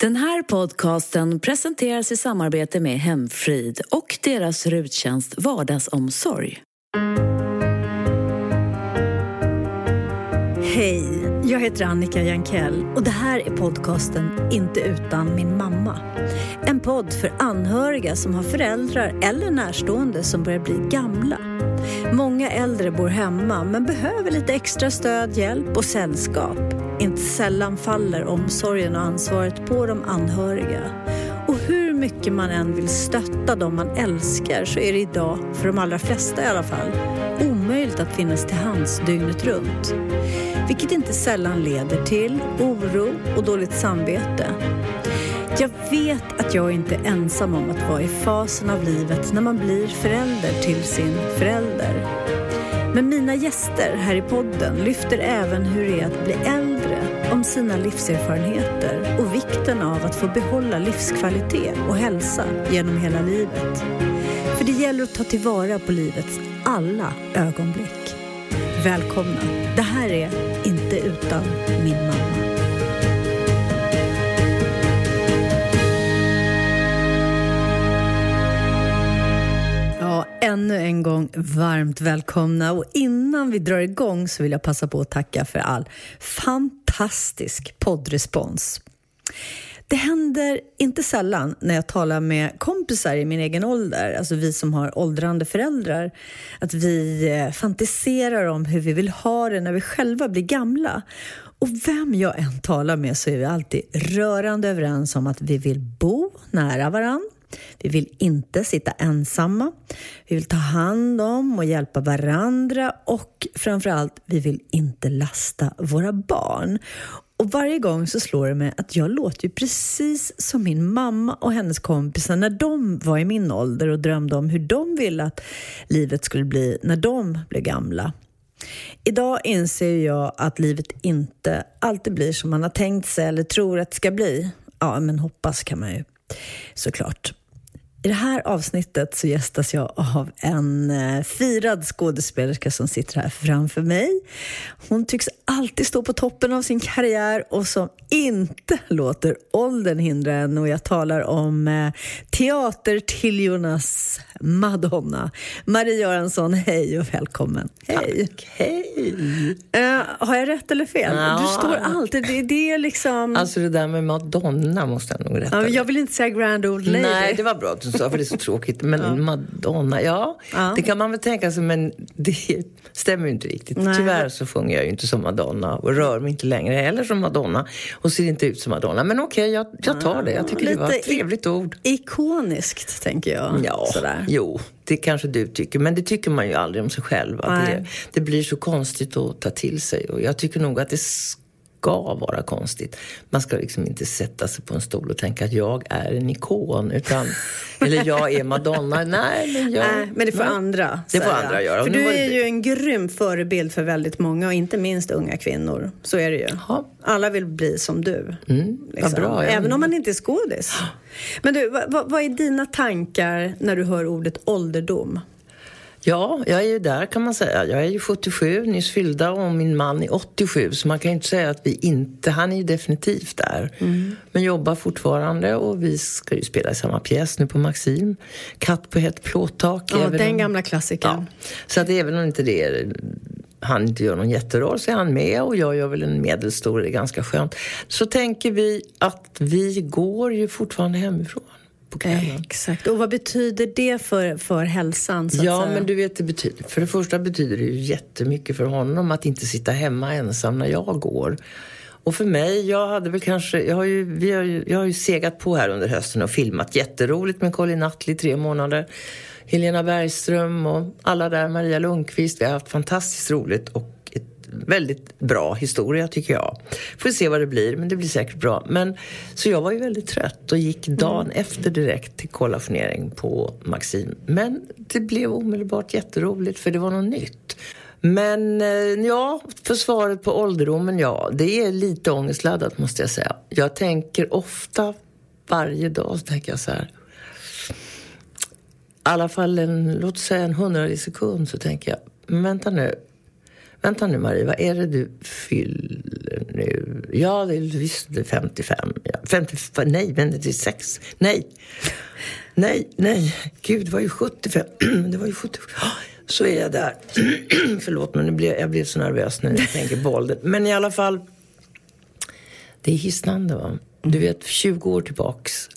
Den här podcasten presenteras i samarbete med Hemfrid och deras ruttjänst Vardagsomsorg. Hej, jag heter Annika Jankell och det här är podcasten Inte utan min mamma. En podd för anhöriga som har föräldrar eller närstående som börjar bli gamla. Många äldre bor hemma men behöver lite extra stöd, hjälp och sällskap. Inte sällan faller omsorgen och ansvaret på de anhöriga. Hur mycket man än vill stötta de man älskar så är det idag, för de allra flesta i alla fall, omöjligt att finnas till hands dygnet runt. Vilket inte sällan leder till oro och dåligt samvete. Jag vet att jag inte är ensam om att vara i fasen av livet när man blir förälder till sin förälder. Men mina gäster här i podden lyfter även hur det är att bli äldre, om sina livserfarenheter och vikten av att få behålla livskvalitet och hälsa genom hela livet. För det gäller att ta tillvara på livets alla ögonblick. Välkomna! Det här är Inte utan min mamma. Ännu en gång varmt välkomna. Och innan vi drar igång så vill jag passa på att tacka för all fantastisk poddrespons. Det händer inte sällan när jag talar med kompisar i min egen ålder, alltså vi som har åldrande föräldrar, att vi eh, fantiserar om hur vi vill ha det när vi själva blir gamla. Och vem jag än talar med så är vi alltid rörande överens om att vi vill bo nära varandra vi vill inte sitta ensamma. Vi vill ta hand om och hjälpa varandra och framförallt, vi vill inte lasta våra barn. Och varje gång så slår det mig att jag låter ju precis som min mamma och hennes kompisar när de var i min ålder och drömde om hur de ville att livet skulle bli när de blev gamla. Idag inser jag att livet inte alltid blir som man har tänkt sig eller tror att det ska bli. Ja, men hoppas kan man ju såklart. I det här avsnittet så gästas jag av en eh, firad skådespelerska som sitter här framför mig. Hon tycks alltid stå på toppen av sin karriär och som inte låter åldern hindra henne. Och jag talar om eh, teatertiljornas Madonna. Marie Göransson, hej och välkommen. Hej. Tack, hej. Uh, har jag rätt eller fel? Ja. Du står alltid... Det, det är liksom... Alltså det där med Madonna måste jag nog rätta. Ja, jag vill inte säga grand old lady. Nej, det var bra du sa, för det är så tråkigt. Men ja. Madonna, ja, ja, det kan man väl tänka sig, men det stämmer ju inte riktigt. Nej. Tyvärr så sjunger jag ju inte som Madonna och rör mig inte längre heller som Madonna och ser inte ut som Madonna. Men okej, okay, jag, jag tar det. Jag tycker Lite det var ett trevligt ord. Ikoniskt, tänker jag. Ja, Sådär. jo, det kanske du tycker. Men det tycker man ju aldrig om sig själv. Det, det blir så konstigt att ta till sig. Och jag tycker nog att det ska vara konstigt. Man ska liksom inte sätta sig på en stol och tänka att jag är en ikon. Utan, eller jag är Madonna. Nej, men jag... Nej, men det får nej. andra Det får andra göra. För du är ju en grym förebild för väldigt många och inte minst unga kvinnor. Så är det ju. Aha. Alla vill bli som du. Mm, liksom. bra, Även om man inte är skådis. Men du, vad, vad är dina tankar när du hör ordet ålderdom? Ja, jag är ju där kan man säga. Jag är ju 77, nyss fyllda och min man är 87 så man kan ju inte säga att vi inte... Han är ju definitivt där. Mm. Men jobbar fortfarande och vi ska ju spela i samma pjäs nu på Maxim. Katt på ett plåttak. Ja, den om, gamla klassikern. Ja, så att även om inte det är han inte gör någon jätteroll så är han med och jag gör väl en medelstor, det är ganska skönt. Så tänker vi att vi går ju fortfarande hemifrån på kvällen. Exakt. Och vad betyder det för, för hälsan? ja, men du vet, det betyder, för det första betyder det ju jättemycket för honom att inte sitta hemma ensam när jag går. Och för mig, jag hade väl kanske, jag har ju, vi har ju, jag har ju segat på här under hösten och filmat jätteroligt med Colin Nutley i tre månader. Helena Bergström och alla där, Maria Lundqvist. Vi har haft fantastiskt roligt och väldigt bra historia tycker jag. Får se vad det blir, men det blir säkert bra. Men, så jag var ju väldigt trött och gick dagen mm. efter direkt till kollationering på Maxim. Men det blev omedelbart jätteroligt för det var något nytt. Men eh, ja, för svaret på ålderdomen, ja, det är lite ångestladdat måste jag säga. Jag tänker ofta, varje dag, så tänker jag så här. I alla fall en, låt säga en hundrade sekund så tänker jag, men vänta nu, Vänta nu Marie, vad är det du fyller nu? Ja, det är visst det är 55. Ja. 55. Nej, men det är 6. Nej. Nej, nej. Gud, det var ju 75. det var ju 75. Så är jag där. Förlåt, men jag blev så nervös när jag tänker på åldern. Men i alla fall. Det är hisnande va. Du vet, 20 år tillbaks.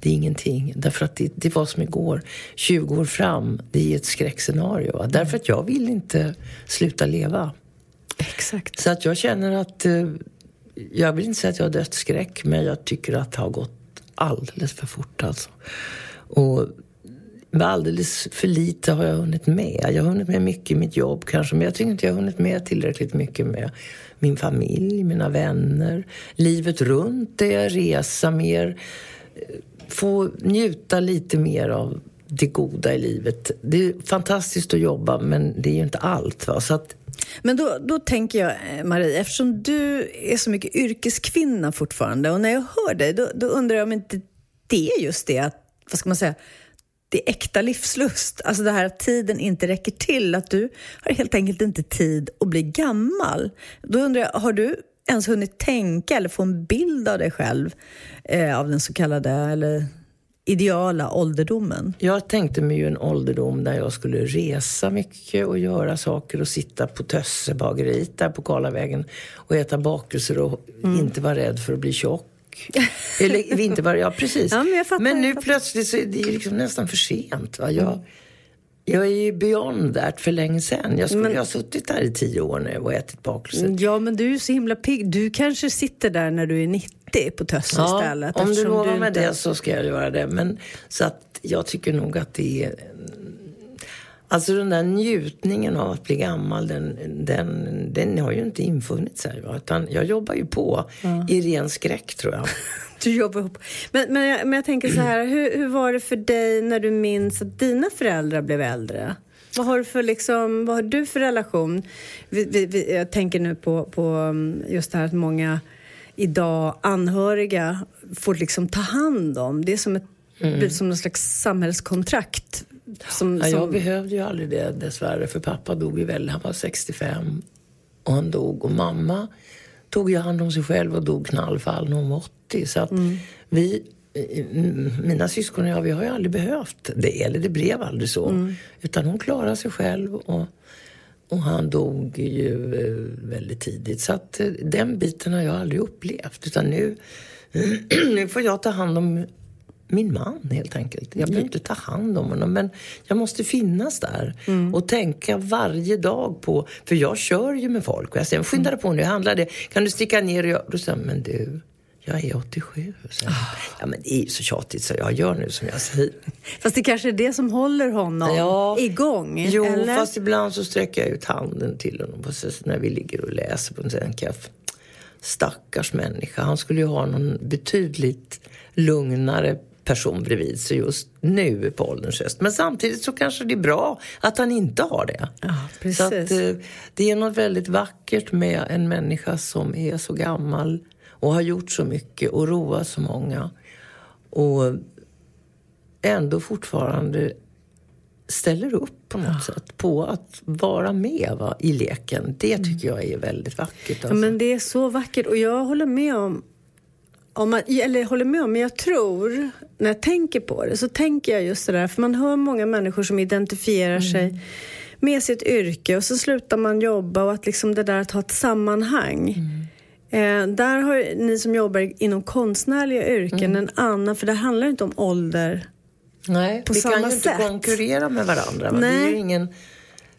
Det är ingenting. Därför att det, det var som igår. 20 år fram, det är ett skräckscenario. Därför att jag vill inte sluta leva. Exakt. Så att jag känner att... Eh, jag vill inte säga att jag har dödsskräck, men jag tycker att det har gått alldeles för fort alltså. Och alldeles för lite har jag hunnit med. Jag har hunnit med mycket i mitt jobb kanske, men jag tycker inte jag har hunnit med tillräckligt mycket med min familj, mina vänner, livet runt det, resa mer, få njuta lite mer av det goda i livet. Det är fantastiskt att jobba, men det är ju inte allt. Va? Så att, men då, då tänker jag, eh, Marie, eftersom du är så mycket yrkeskvinna fortfarande och när jag hör dig, då, då undrar jag om inte det är just det att, vad ska man säga, det är äkta livslust. Alltså det här att tiden inte räcker till, att du har helt enkelt inte tid att bli gammal. Då undrar jag, har du ens hunnit tänka eller få en bild av dig själv eh, av den så kallade, eller ideala ålderdomen? Jag tänkte mig ju en ålderdom där jag skulle resa mycket och göra saker och sitta på Tössebageriet där på Karlavägen och äta bakelser och mm. inte vara rädd för att bli tjock. Eller inte vara, ja precis. Ja, men, fattar, men, nu plötsligt så är det liksom nästan för sent. Va? Jag, mm. Jag är ju beyond that för länge sedan. Jag skulle men, ha suttit där i tio år nu och ätit bakelser. Ja, men du är så himla pigg. Du kanske sitter där när du är 90 på Tösse ja, istället. om du lovar mig inte... det så ska jag göra det. Men, så att jag tycker nog att det är... Alltså den där njutningen av att bli gammal, den, den, den har ju inte infunnit sig. Va? Utan jag jobbar ju på ja. i ren skräck, tror jag. Du jobbar ihop. Men, men, jag, men jag tänker så här, hur, hur var det för dig när du minns att dina föräldrar blev äldre? Vad har du för, liksom, vad har du för relation? Vi, vi, vi, jag tänker nu på, på mm, just det här att många idag anhöriga får liksom ta hand om. Det är som ett mm. som någon slags samhällskontrakt. Som, ja, jag behövde ju aldrig det dessvärre, för pappa dog ju väl, han var 65 och han dog. Och mamma tog ju hand om sig själv och dog knallfall när hon var 80. Så att mm. vi, mina syskon och jag, vi har ju aldrig behövt det. Eller det blev aldrig så. Mm. Utan hon klarade sig själv och, och han dog ju eh, väldigt tidigt. Så att eh, den biten har jag aldrig upplevt. Utan nu, nu får jag ta hand om min man helt enkelt. Jag behöver inte ta hand om honom men jag måste finnas där mm. och tänka varje dag på, för jag kör ju med folk och jag säger skynda dig på nu, handlar det, kan du sticka ner och jag, då säger men du, jag är 87. Så, oh. Ja men det är ju så tjatigt så jag gör nu som jag säger. Fast det kanske är det som håller honom ja. igång? Jo, eller? fast ibland så sträcker jag ut handen till honom när vi ligger och läser på en kaffe. Stackars människa, han skulle ju ha någon betydligt lugnare person bredvid sig just nu på ålderns höst. Men samtidigt så kanske det är bra att han inte har det. Ja. Så att, eh, det är något väldigt vackert med en människa som är så gammal och har gjort så mycket och roat så många. Och ändå fortfarande ställer upp på något ja. sätt på att vara med va, i leken. Det tycker jag är väldigt vackert. Alltså. Ja, men det är så vackert och jag håller med om om man, eller håller med om, men jag tror, när jag tänker på det, så tänker jag just det där, för man hör många människor som identifierar mm. sig med sitt yrke och så slutar man jobba och att liksom det där att ha ett sammanhang. Mm. Eh, där har ni som jobbar inom konstnärliga yrken mm. en annan, för det handlar inte om ålder Nej, på vi samma kan ju sätt. inte konkurrera med varandra. Nej. Det är ju ingen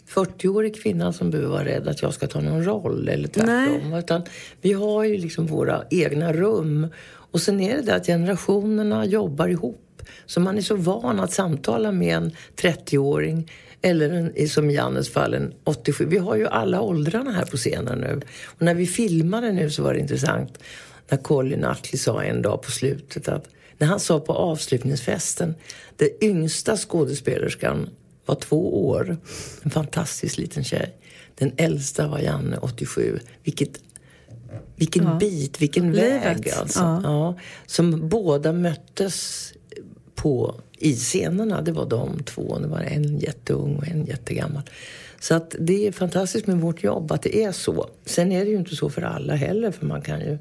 40-årig kvinna som behöver vara rädd att jag ska ta någon roll eller tvärtom. Utan vi har ju liksom våra egna rum. Och sen är det det att generationerna jobbar ihop. Så man är så van att samtala med en 30-åring eller en, som i Jannes fall en 87. Vi har ju alla åldrarna här på scenen nu. Och när vi filmade nu så var det intressant när Colin Nutley sa en dag på slutet att när han sa på avslutningsfesten, den yngsta skådespelerskan var två år. En fantastisk liten tjej. Den äldsta var Janne, 87. Vilket, vilken ja. bit, vilken Livet. väg alltså. Ja. ja. Som båda möttes på, i scenerna. Det var de två. Det var en jätteung och en jättegammal. Så att det är fantastiskt med vårt jobb att det är så. Sen är det ju inte så för alla heller för man kan ju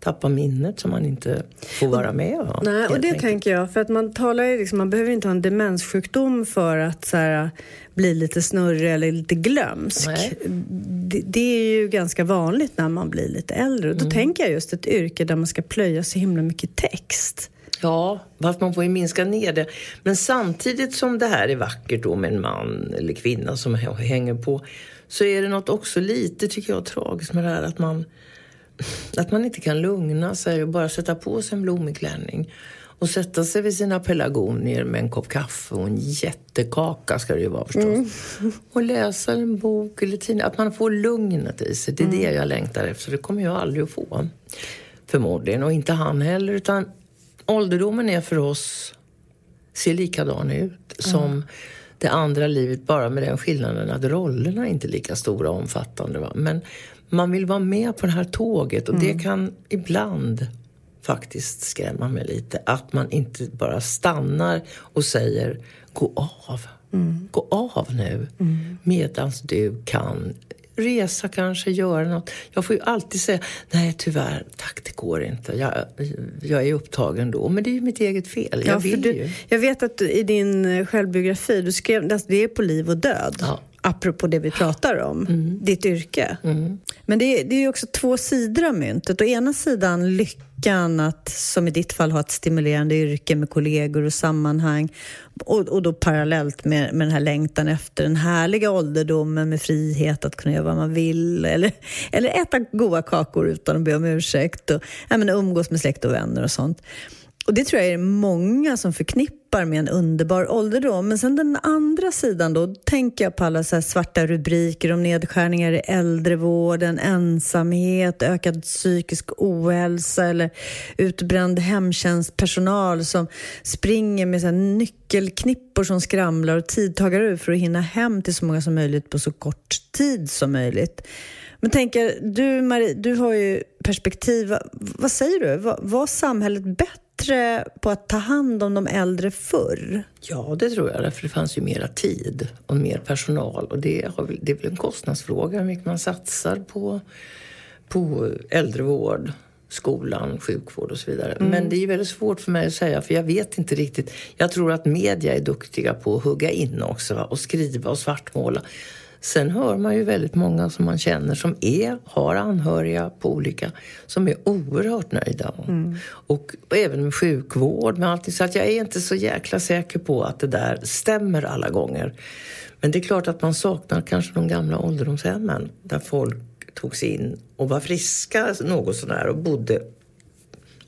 tappa minnet som man inte får vara med om. Nej, och det enkelt. tänker jag. För att man talar ju liksom, man behöver inte ha en demenssjukdom för att så här, bli lite snurrig eller lite glömsk. Det, det, är ju ganska vanligt när man blir lite äldre. Och då mm. tänker jag just ett yrke där man ska plöja så himla mycket text. Ja, fast man får ju minska ner det. Men samtidigt som det här är vackert då med en man eller kvinna som hänger på så är det något också lite, tycker jag, tragiskt med det här att man att man inte kan lugna sig och bara sätta på sig en blommig klänning och sätta sig vid sina pelargonier med en kopp kaffe och en jättekaka ska det ju vara förstås. Mm. Och läsa en bok eller tidning. Att man får lugnet i sig. Det är mm. det jag längtar efter. Det kommer jag aldrig att få. Förmodligen. Och inte han heller. Utan ålderdomen är för oss, ser likadan ut mm. som det andra livet. Bara med den skillnaden att rollerna är inte är lika stora och omfattande. Va? Men man vill vara med på det här tåget och mm. det kan ibland faktiskt skrämma mig lite. Att man inte bara stannar och säger gå av. Mm. Gå av nu. Mm. Medans du kan resa kanske, göra något. Jag får ju alltid säga nej tyvärr, tack det går inte. Jag, jag är upptagen då. Men det är ju mitt eget fel. Jag ja, vill du, ju. Jag vet att du, i din självbiografi, du skrev att det är på liv och död. Ja apropå det vi pratar om, mm. ditt yrke. Mm. Men det är, det är också två sidor av myntet. Å ena sidan lyckan att, som i ditt fall, ha ett stimulerande yrke med kollegor och sammanhang. Och, och då parallellt med, med den här längtan efter den härliga ålderdomen med frihet att kunna göra vad man vill. Eller, eller äta goda kakor utan att be om ursäkt. Och ja, men umgås med släkt och vänner och sånt. Och det tror jag är många som förknippar med en underbar ålderdom. Men sen den andra sidan då, tänker jag på alla så svarta rubriker om nedskärningar i äldrevården, ensamhet, ökad psykisk ohälsa eller utbränd hemtjänstpersonal som springer med så nyckelknippor som skramlar och tidtagare ur för att hinna hem till så många som möjligt på så kort tid som möjligt. Men tänker, du Marie, du har ju perspektiv. Vad säger du? Var, var samhället bättre bättre på att ta hand om de äldre förr? Ja, det tror jag. För det fanns ju mera tid och mer personal. Och det, har, det är väl en kostnadsfråga hur mycket man satsar på, på äldrevård skolan, sjukvård och så vidare. Mm. Men det är väldigt svårt för mig att säga för jag vet inte riktigt. Jag tror att media är duktiga på att hugga in också va? och skriva och svartmåla. Sen hör man ju väldigt många som man känner som är, har anhöriga på olika, som är oerhört nöjda. Mm. Och, och, även med sjukvård, med allting. Så att jag är inte så jäkla säker på att det där stämmer alla gånger. Men det är klart att man saknar kanske de gamla ålderdomshemmen där folk togs in och var friska något sådär och bodde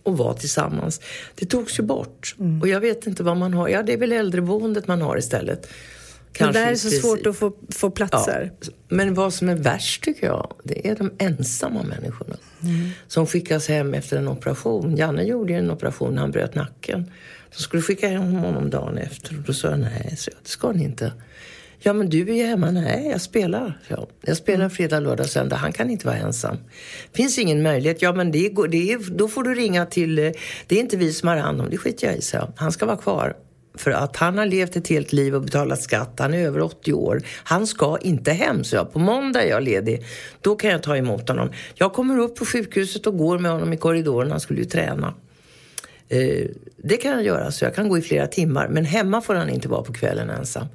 och var tillsammans. Det togs ju bort. Mm. Och jag vet inte vad man har. Ja, det är väl äldreboendet man har istället. Kanske det där är så svårt att få, få platser. Ja. Men vad som är värst tycker jag, det är de ensamma människorna. Mm. Som skickas hem efter en operation. Janne gjorde en operation han bröt nacken. De skulle skicka hem honom dagen efter. Och då sa jag, nej, så det ska ni inte. Ja, men du är ju hemma. Nej, jag spelar. Ja, jag spelar mm. fredag, lördag, söndag. Han kan inte vara ensam. Finns ingen möjlighet. Ja, men det, går, det är, då får du ringa till... Eh, det är inte vi som har hand om det. skiter jag i, så Han ska vara kvar. För att han har levt ett helt liv och betalat skatt. Han är över 80 år. Han ska inte hem, så jag. På måndag är jag ledig. Då kan jag ta emot honom. Jag kommer upp på sjukhuset och går med honom i korridoren. Han skulle ju träna. Eh, det kan jag göra, så jag kan gå i flera timmar. Men hemma får han inte vara på kvällen ensam.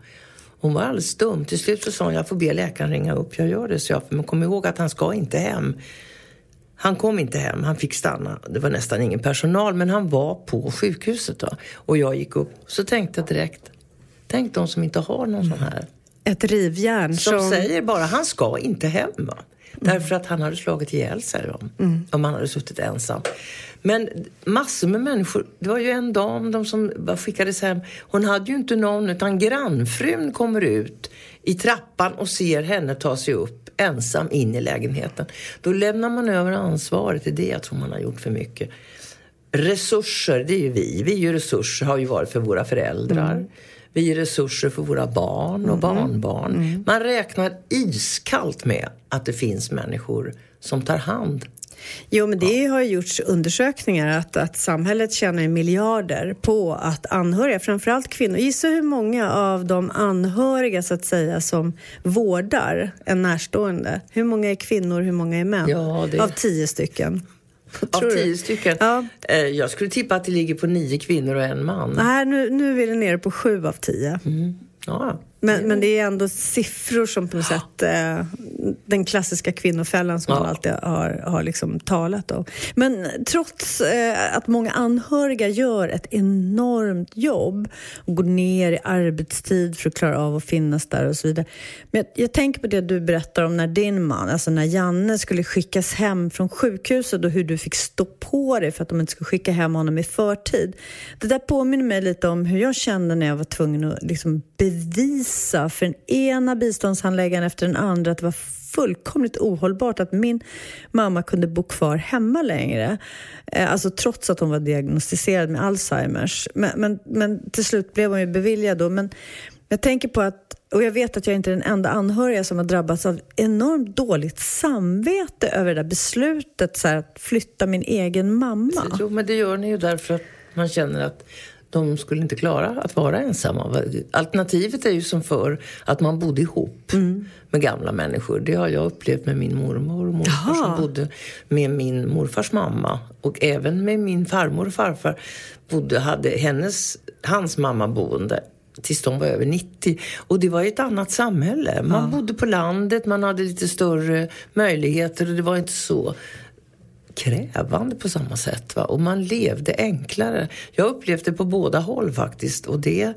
Hon var alldeles stum. Till slut så sa hon, jag får be läkaren ringa upp. Jag gör det, så jag. Men kom ihåg att han ska inte hem. Han kom inte hem, han fick stanna. Det var nästan ingen personal, men han var på sjukhuset. Då. Och jag gick upp, så tänkte jag direkt, tänk de som inte har någon sån här. Ett rivjärn som... Som säger bara, han ska inte hem. Va? Mm. Därför att han hade slagit ihjäl sig om, mm. om han hade suttit ensam. Men massor med människor. Det var ju en dam de som skickades hem. Hon hade ju inte någon, utan grannfrun kommer ut i trappan och ser henne ta sig upp ensam in i lägenheten. Då lämnar man över ansvaret. Det är det jag tror man har gjort för mycket. Resurser, det är ju vi. Vi är ju resurser, har ju varit för våra föräldrar. Mm. Vi är resurser för våra barn och mm. barnbarn. Mm. Man räknar iskallt med att det finns människor som tar hand Jo, men det har gjorts undersökningar att, att samhället tjänar miljarder på att anhöriga, framförallt kvinnor, gissa hur många av de anhöriga så att säga som vårdar en närstående. Hur många är kvinnor, hur många är män? Ja, det... Av tio stycken. Av tio stycken? Ja. Eh, jag skulle tippa att det ligger på nio kvinnor och en man. Nej, nu, nu är det nere på sju av tio. Mm. Ja. Men, men det är ändå siffror som på något sätt... Eh, den klassiska kvinnofällan som ja. man alltid har, har liksom talat om. Men trots eh, att många anhöriga gör ett enormt jobb och går ner i arbetstid för att klara av att finnas där och så vidare. Men jag, jag tänker på det du berättar om när din man, alltså när Janne skulle skickas hem från sjukhuset och hur du fick stå på dig för att de inte skulle skicka hem honom i förtid. Det där påminner mig lite om hur jag kände när jag var tvungen att liksom bevisa för den ena biståndshandläggaren efter den andra att det var fullkomligt ohållbart att min mamma kunde bo kvar hemma längre. Eh, alltså trots att hon var diagnostiserad med Alzheimers. Men, men, men till slut blev hon ju beviljad då. Men jag tänker på att och jag vet att jag inte är den enda anhöriga som har drabbats av enormt dåligt samvete över det där beslutet så här, att flytta min egen mamma. Jo, men det gör ni ju därför att man känner att de skulle inte klara att vara ensamma. Alternativet är ju som förr, att man bodde ihop mm. med gamla människor. Det har jag upplevt med min mormor och morfar Jaha. som bodde med min morfars mamma. Och även med min farmor och farfar bodde, hade hennes, hans mamma boende tills de var över 90. Och det var ju ett annat samhälle. Man ja. bodde på landet, man hade lite större möjligheter och det var inte så krävande på samma sätt. Va? Och man levde enklare. Jag upplevde det på båda håll faktiskt. Och det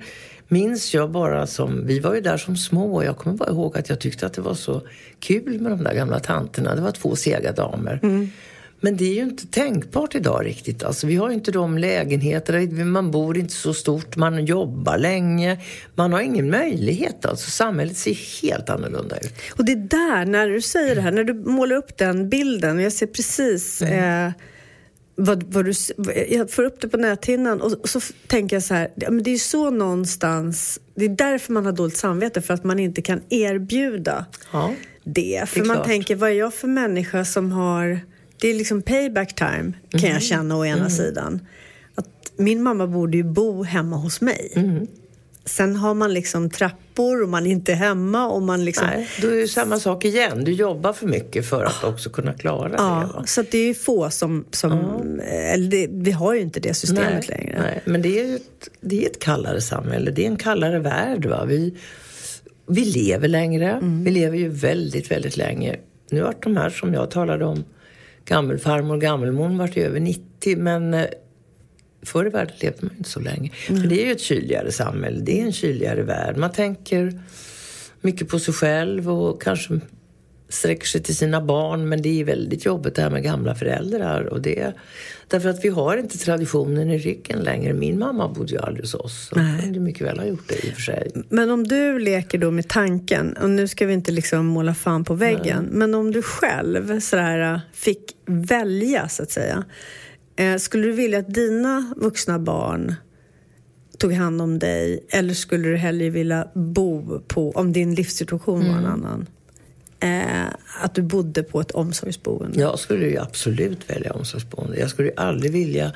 minns jag bara som... Vi var ju där som små och jag kommer bara ihåg att jag tyckte att det var så kul med de där gamla tanterna. Det var två sega damer. Mm. Men det är ju inte tänkbart idag riktigt. Alltså, vi har inte de lägenheterna, man bor inte så stort, man jobbar länge. Man har ingen möjlighet. Alltså, samhället ser helt annorlunda ut. Och det är där, när du säger det här, när du målar upp den bilden, jag ser precis mm. eh, vad, vad du, jag får upp det på näthinnan och, och så tänker jag så här, ja, men det är så någonstans, det är därför man har dåligt samvete, för att man inte kan erbjuda ja, det. För det man tänker, vad är jag för människa som har det är liksom payback time kan mm. jag känna å ena mm. sidan. Att min mamma borde ju bo hemma hos mig. Mm. Sen har man liksom trappor och man är inte hemma och man liksom... Nej, då är det samma sak igen. Du jobbar för mycket för att också kunna klara ja, det. Va? Så det är få som... som ja. eller det, vi har ju inte det systemet nej, längre. Nej, men det är ett, det är ett kallare samhälle. Det är en kallare värld. Va? Vi, vi lever längre. Mm. Vi lever ju väldigt, väldigt länge. Nu har de här som jag talade om gammelfarmor och gammelmor vart över 90 men eh, förr i världen levde man inte så länge. Mm. För det är ju ett kyligare samhälle, det är en kyligare värld. Man tänker mycket på sig själv och kanske sträcker sig till sina barn men det är väldigt jobbigt det här med gamla föräldrar. Och det, därför att vi har inte traditionen i ryggen längre. Min mamma bodde ju aldrig hos oss. Hon kunde mycket väl ha gjort det i och för sig. Men om du leker då med tanken, och nu ska vi inte liksom måla fan på väggen, Nej. men om du själv sådär, fick välja så att säga. Eh, skulle du vilja att dina vuxna barn tog hand om dig eller skulle du hellre vilja bo på, om din livssituation var en mm. annan? Eh, att du bodde på ett omsorgsboende? Jag skulle ju absolut välja omsorgsboende. Jag skulle ju aldrig vilja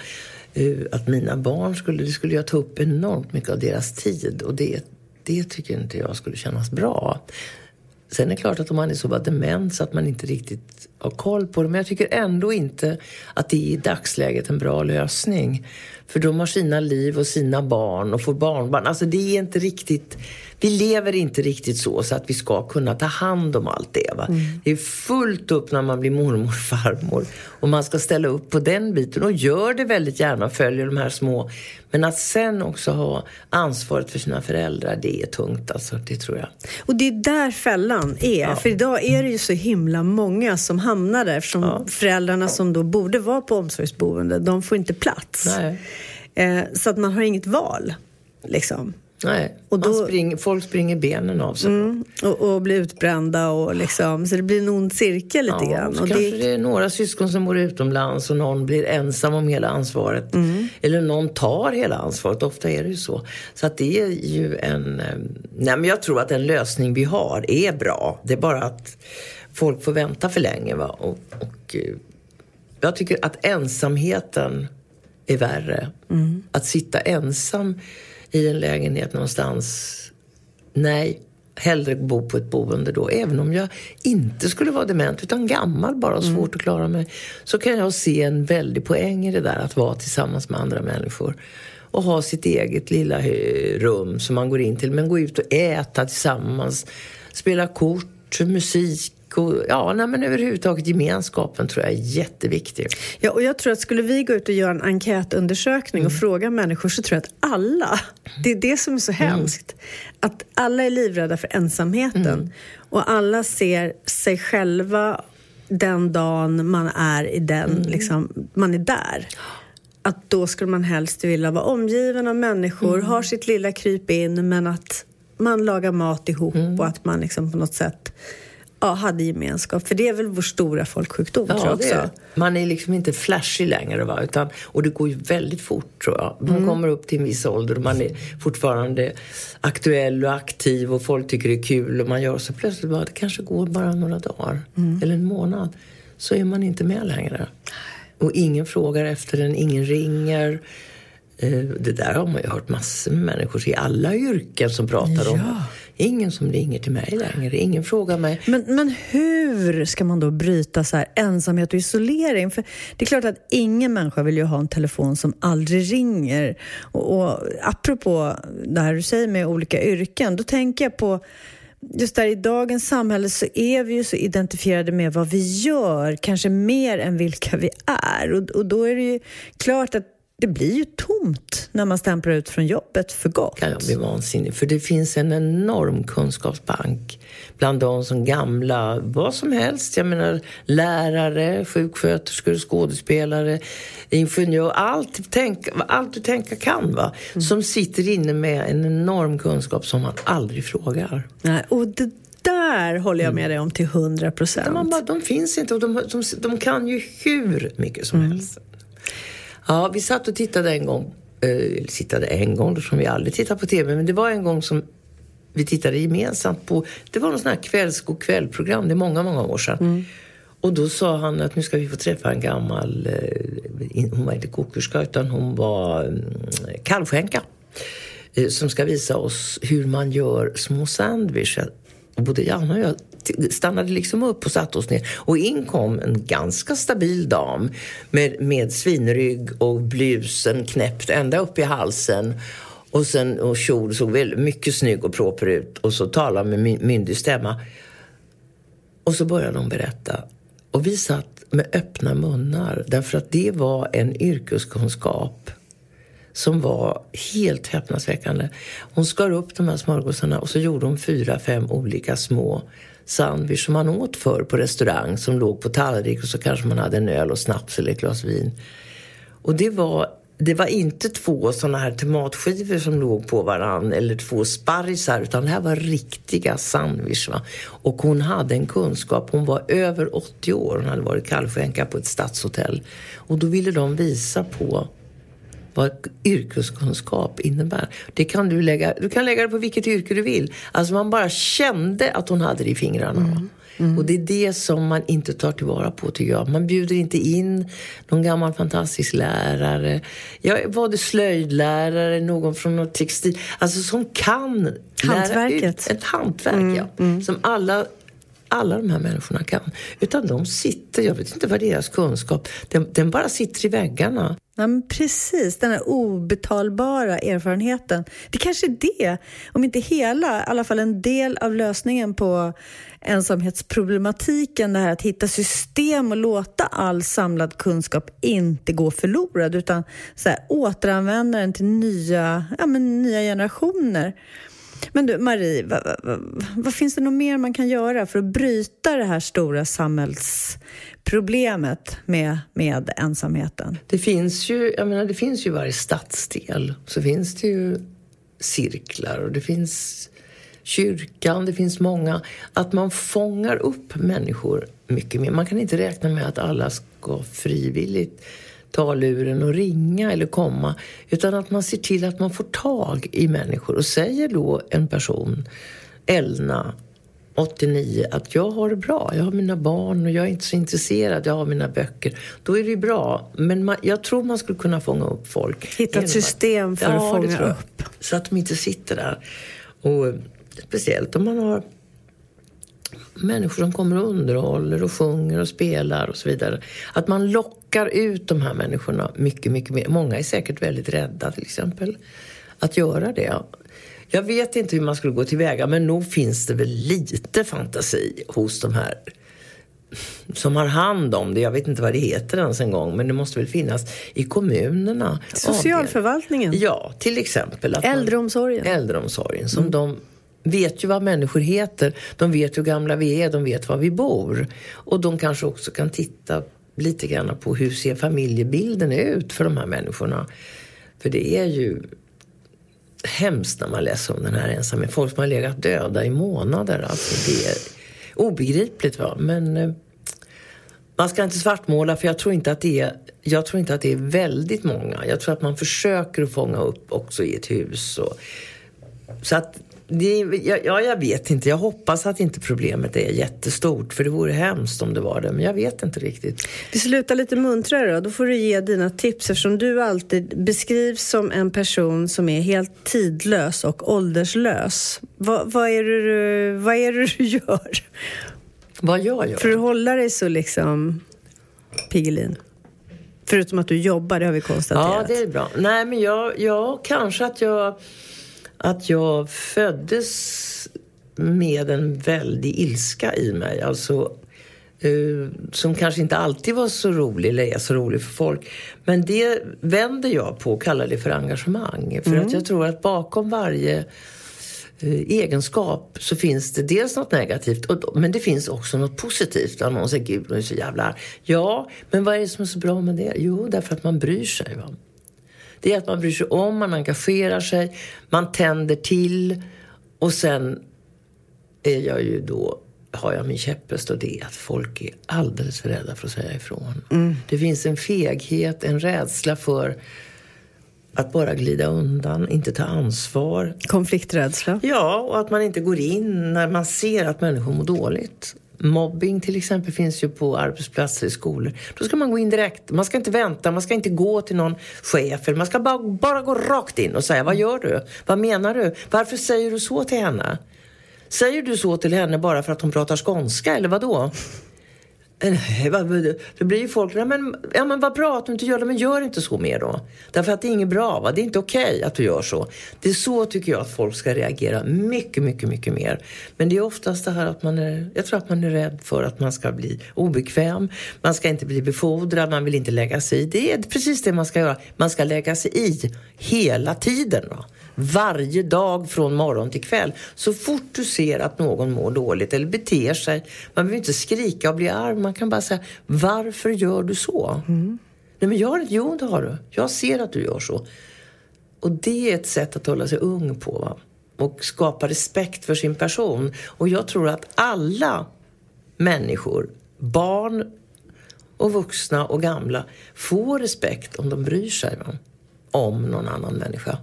uh, att mina barn skulle... Det skulle jag ta upp enormt mycket av deras tid och det, det tycker inte jag skulle kännas bra. Sen är det klart att om man är så bara dement så att man inte riktigt har koll på det. Men jag tycker ändå inte att det är i dagsläget en bra lösning. För de har sina liv och sina barn och får barnbarn. Alltså det är inte riktigt vi lever inte riktigt så, så att vi ska kunna ta hand om allt det. Va? Mm. Det är fullt upp när man blir mormor och farmor. Och man ska ställa upp på den biten och gör det väldigt gärna följer de här små. Men att sen också ha ansvaret för sina föräldrar, det är tungt alltså. Det tror jag. Och det är där fällan är. Ja. För idag är det ju så himla många som hamnar där eftersom ja. föräldrarna som då borde vara på omsorgsboende, de får inte plats. Eh, så att man har inget val. Liksom. Nej, och då, spring, folk springer benen av sig. Mm, och, och, blir utbrända och liksom, så det blir en ond cirkel lite ja, grann. Och kanske det... det är några syskon som bor utomlands och någon blir ensam om hela ansvaret. Mm. Eller någon tar hela ansvaret, ofta är det ju så. Så att det är ju en... Eh, nej men jag tror att den lösning vi har är bra. Det är bara att folk får vänta för länge va? och, och eh, jag tycker att ensamheten är värre. Mm. Att sitta ensam i en lägenhet någonstans, nej, hellre bo på ett boende då. Även om jag inte skulle vara dement utan gammal bara och svårt mm. att klara mig. Så kan jag se en väldig poäng i det där att vara tillsammans med andra människor. Och ha sitt eget lilla rum som man går in till. Men gå ut och äta tillsammans. Spela kort, musik ja, nej, men överhuvudtaget gemenskapen tror jag är jätteviktig. Ja, och jag tror att skulle vi gå ut och göra en enkätundersökning mm. och fråga människor så tror jag att alla, det är det som är så mm. hemskt, att alla är livrädda för ensamheten mm. och alla ser sig själva den dagen man är i den, mm. liksom, man är där att då skulle man helst vilja vara omgiven av människor, mm. har sitt lilla kryp in men att man lagar mat ihop mm. och att man liksom på något sätt ja, hade gemenskap. För det är väl vår stora folksjukdom ja, tror jag också. Är. Man är liksom inte flashig längre va? Utan, och det går ju väldigt fort tror jag. Man mm. kommer upp till en viss ålder och man är fortfarande aktuell och aktiv och folk tycker det är kul och man gör så plötsligt bara, det kanske går bara några dagar mm. eller en månad. Så är man inte med längre. Och ingen frågar efter den, ingen ringer. Eh, det där har man ju hört massor med människor i alla yrken som pratar ja. om. Ingen som ringer till mig längre, ingen frågar mig. Men, men hur ska man då bryta så här ensamhet och isolering? För det är klart att ingen människa vill ju ha en telefon som aldrig ringer. Och, och apropå det här du säger med olika yrken, då tänker jag på just där i dagens samhälle så är vi ju så identifierade med vad vi gör, kanske mer än vilka vi är. Och, och då är det ju klart att det blir ju tomt när man stämplar ut från jobbet för gott. Kan jag bli vansinnig. För det finns en enorm kunskapsbank bland de som gamla, vad som helst. Jag menar lärare, sjuksköterskor, skådespelare, ingenjör, allt, tänk, allt du tänka kan. Va? Mm. Som sitter inne med en enorm kunskap som man aldrig frågar. Nej, och det där håller jag med mm. dig om till hundra procent. De, de finns inte och de, de, de, kan ju hur mycket som mm. helst. Ja, vi satt och tittade en gång. Eh, tittade en gång, som vi aldrig tittar på TV. Men det var en gång som vi tittade gemensamt på... Det var något sånt här kvällsgod kväll-program. Det är många, många år sedan. Mm. Och då sa han att nu ska vi få träffa en gammal... Eh, hon var inte kokerska, utan hon var mm, kalvskänka eh, som ska visa oss hur man gör små sandwiches. Både Janne och jag stannade liksom upp och satte oss ner. Och in kom en ganska stabil dam med, med svinrygg och blusen knäppt ända upp i halsen. Och sen och kjol såg väldigt mycket snygg och proper ut. Och så talade med myndig stämma. Och så började hon berätta. Och vi satt med öppna munnar därför att det var en yrkeskunskap som var helt häpnadsväckande. Hon skar upp de här smörgåsarna och så gjorde hon fyra, fem olika små sandwich som man åt för på restaurang som låg på tallrik och så kanske man hade en öl och snaps eller ett glas vin. Och det var, det var inte två sådana här tomatskivor som låg på varann eller två sparrisar utan det här var riktiga sandwich. Va? Och hon hade en kunskap, hon var över 80 år, hon hade varit kallskänka på ett stadshotell. Och då ville de visa på vad yrkeskunskap innebär. Det kan du, lägga, du kan lägga det på vilket yrke du vill. Alltså man bara kände att hon hade det i fingrarna. Mm. Mm. Och det är det som man inte tar tillvara på tycker jag. Man bjuder inte in någon gammal fantastisk lärare. Jag var det slöjdlärare, någon från något textil. Alltså som kan Hantverket. lära ut ett hantverk. Mm. Ja, mm. som alla alla de här människorna kan. Utan de sitter, jag vet inte vad deras kunskap, den, den bara sitter i väggarna. Ja, men precis, den här obetalbara erfarenheten. Det kanske är det, om inte hela, i alla fall en del av lösningen på ensamhetsproblematiken. Det här att hitta system och låta all samlad kunskap inte gå förlorad utan så här, återanvända den till nya, ja, men nya generationer. Men du, Marie, vad, vad, vad, finns det något mer man kan göra för att bryta det här stora samhällsproblemet med, med ensamheten? Det finns ju, jag menar, det finns ju varje stadsdel så finns det ju cirklar och det finns kyrkan, det finns många. Att man fångar upp människor mycket mer. Man kan inte räkna med att alla ska frivilligt ta luren och ringa eller komma. Utan att man ser till att man får tag i människor. Och säger då en person, Elna, 89 att jag har det bra. Jag har mina barn och jag är inte så intresserad. Jag har mina böcker. Då är det ju bra. Men man, jag tror man skulle kunna fånga upp folk. Hitta ett system för ja, att fånga upp. Så att de inte sitter där. Och speciellt om man har människor som kommer och underhåller och sjunger och spelar och så vidare. Att man lockar ut de här människorna mycket, mycket mer. Många är säkert väldigt rädda till exempel att göra det. Jag vet inte hur man skulle gå tillväga men nog finns det väl lite fantasi hos de här som har hand om det. Jag vet inte vad det heter ens en gång, men det måste väl finnas i kommunerna. Socialförvaltningen? Ja, till exempel. Att äldreomsorgen? Man, äldreomsorgen, som mm. de vet ju vad människor heter. De vet hur gamla vi är, de vet var vi bor. Och de kanske också kan titta lite grann på hur ser familjebilden ut för de här människorna. För det är ju hemskt när man läser om den här ensamheten. Folk som har legat döda i månader. Alltså det är obegripligt. Va? Men eh, man ska inte svartmåla för jag tror inte att det är jag tror inte att det är väldigt många. Jag tror att man försöker att fånga upp också i ett hus. Och, så att det, ja, jag vet inte. Jag hoppas att inte problemet är jättestort. För det vore hemskt om det var det. Men jag vet inte riktigt. Vi slutar lite muntrare då. Då får du ge dina tips eftersom du alltid beskrivs som en person som är helt tidlös och ålderslös. Vad, vad, är, det du, vad är det du gör? Vad jag gör? För att hålla dig så liksom Piggelin. Förutom att du jobbar, det har vi konstaterat. Ja, det är bra. Nej, men jag, jag kanske att jag att jag föddes med en väldig ilska i mig. Alltså, uh, som kanske inte alltid var så rolig eller är så rolig för folk. Men det vänder jag på och kallar det för engagemang. För mm. att jag tror att bakom varje uh, egenskap så finns det dels något negativt men det finns också något positivt. Någon säger gud, hon är så jävla Ja, men vad är det som är så bra med det? Jo, därför att man bryr sig. Va? Det är att man bryr sig om, man engagerar sig, man tänder till och sen är jag ju då har jag min käpphäst och det är att folk är alldeles för rädda för att säga ifrån. Mm. Det finns en feghet, en rädsla för att bara glida undan, inte ta ansvar. Konflikträdsla? Ja, och att man inte går in när man ser att människor mår dåligt. Mobbing till exempel finns ju på arbetsplatser i skolor. Då ska man gå in direkt. Man ska inte vänta, man ska inte gå till någon chef. Man ska bara, bara gå rakt in och säga, vad gör du? Vad menar du? Varför säger du så till henne? Säger du så till henne bara för att hon pratar skånska eller vad då? Det blir ju folk, ja men, ja men vad bra att du inte gör det, men gör inte så mer då. Därför att det är inget bra, va? det är inte okej okay att du gör så. Det är så tycker jag att folk ska reagera mycket, mycket, mycket mer. Men det är oftast det här att man är, jag tror att man är rädd för att man ska bli obekväm. Man ska inte bli befordrad, man vill inte lägga sig i. Det är precis det man ska göra. Man ska lägga sig i hela tiden. Va? Varje dag från morgon till kväll. Så fort du ser att någon mår dåligt eller beter sig, man behöver inte skrika och bli arg, man kan bara säga varför gör du så? Mm. Nej men jag jo det har du. Jag ser att du gör så. Och det är ett sätt att hålla sig ung på. Va? Och skapa respekt för sin person. Och jag tror att alla människor, barn och vuxna och gamla, får respekt om de bryr sig va? om någon annan människa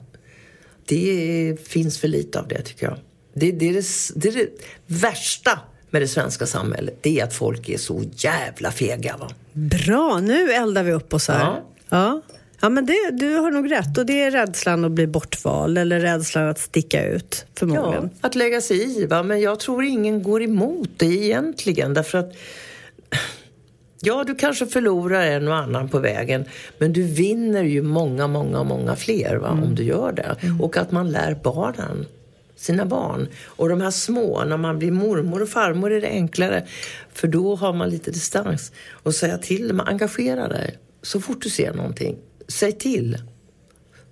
det finns för lite av det tycker jag. Det, det, är det, det, är det värsta med det svenska samhället. Det är att folk är så jävla fega. Va? Bra, nu eldar vi upp oss här. Ja. ja. Ja, men det, du har nog rätt. Och det är rädslan att bli bortvald eller rädslan att sticka ut, förmodligen. Ja, att lägga sig i. Va? Men jag tror ingen går emot det egentligen. Därför att Ja, du kanske förlorar en och annan på vägen men du vinner ju många, många, många fler va, mm. om du gör det. Mm. Och att man lär barnen, sina barn. Och de här små, när man blir mormor och farmor är det enklare för då har man lite distans. Och säga till dem, engagera dig. Så fort du ser någonting, säg till.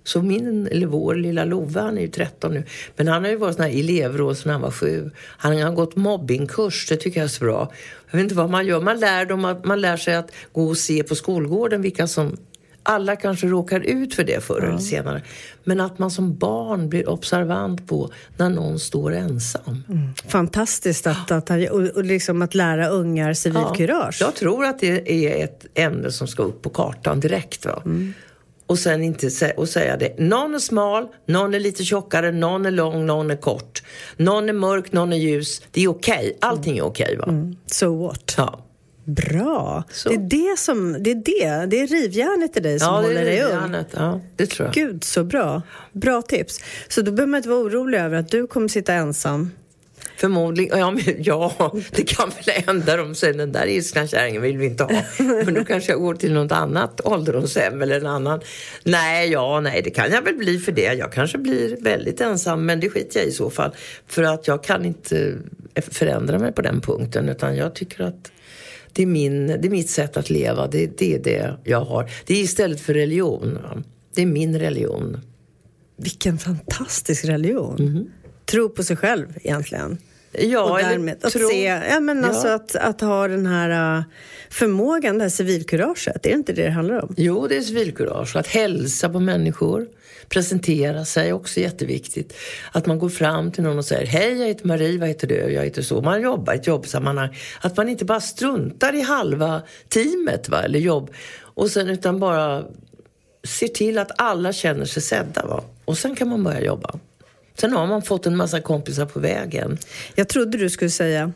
Så min, eller vår lilla Love, han är ju 13 nu, men han har ju varit sån här elevråd sedan han var sju. Han har gått mobbingkurs, det tycker jag är så bra. Jag vet inte vad man gör, man lär, dem att, man lär sig att gå och se på skolgården vilka som alla kanske råkar ut för det förr ja. eller senare. Men att man som barn blir observant på när någon står ensam. Mm. Fantastiskt att, att, och, och liksom att lära ungar civilkurage. Ja, jag tror att det är ett ämne som ska upp på kartan direkt. Va? Mm. Och sen inte och säga det. Någon är smal, någon är lite tjockare, någon är lång, någon är kort. Någon är mörk, någon är ljus. Det är okej. Okay. Allting är okej okay, va? Mm. So what? Ja. Bra. Så. Det är det som, det är det, det är rivjärnet i dig som ja, håller dig ung. Ja, det tror jag. Gud, så bra. Bra tips. Så då behöver man inte vara orolig över att du kommer sitta ensam Förmodligen, ja, men, ja det kan väl hända. De säger den där ilskna kärringen vill vi inte ha. Men då kanske jag går till något annat ålderdomshem eller en annan. Nej, ja, nej, det kan jag väl bli för det. Jag kanske blir väldigt ensam, men det skiter jag i så fall. För att jag kan inte förändra mig på den punkten, utan jag tycker att det är, min, det är mitt sätt att leva. Det, det är det jag har. Det är istället för religion. Det är min religion. Vilken fantastisk religion. Mm. Tro på sig själv egentligen. Ja, och därmed att tro... se, ja, men ja. Alltså att, att ha den här uh, förmågan, det här civilkuraget. Är det inte det det handlar om? Jo, det är civilkurage. Att hälsa på människor, presentera sig också jätteviktigt. Att man går fram till någon och säger Hej, jag heter Marie, vad heter du? Jag heter så. Man jobbar i ett jobbsammanhang. Att man inte bara struntar i halva teamet, va? eller jobb. Och sen utan bara ser till att alla känner sig sedda. Va? Och sen kan man börja jobba. Sen har man fått en massa kompisar på vägen. Jag trodde du skulle säga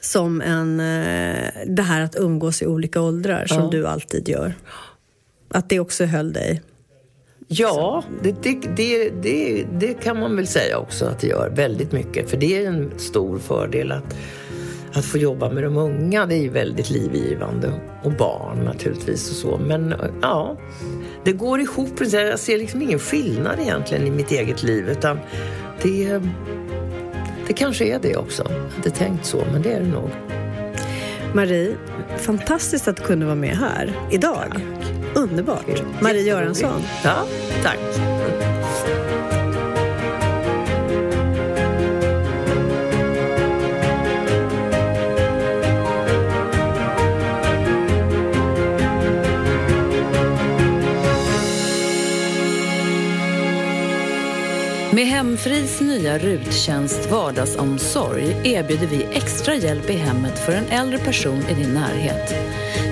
som en, eh, det här att umgås i olika åldrar som ja. du alltid gör. Att det också höll dig Ja, det, det, det, det kan man väl säga också att det gör väldigt mycket. För det är en stor fördel att, att få jobba med de unga. Det är ju väldigt livgivande. Och barn naturligtvis och så. Men ja, det går ihop. Jag ser liksom ingen skillnad egentligen i mitt eget liv utan det, det kanske är det också. Jag hade tänkt så, men det är det nog. Marie, fantastiskt att du kunde vara med här idag. Tack. Underbart. Marie Göransson. Ja, tack. Hemfris nya RUT-tjänst Vardagsomsorg erbjuder vi extra hjälp i hemmet för en äldre person i din närhet.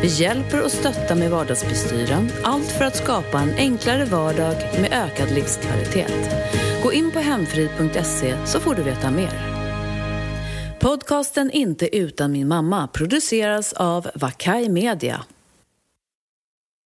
Vi hjälper och stöttar med vardagsbestyren, allt för att skapa en enklare vardag med ökad livskvalitet. Gå in på hemfrid.se så får du veta mer. Podcasten Inte utan min mamma produceras av Vakai Media.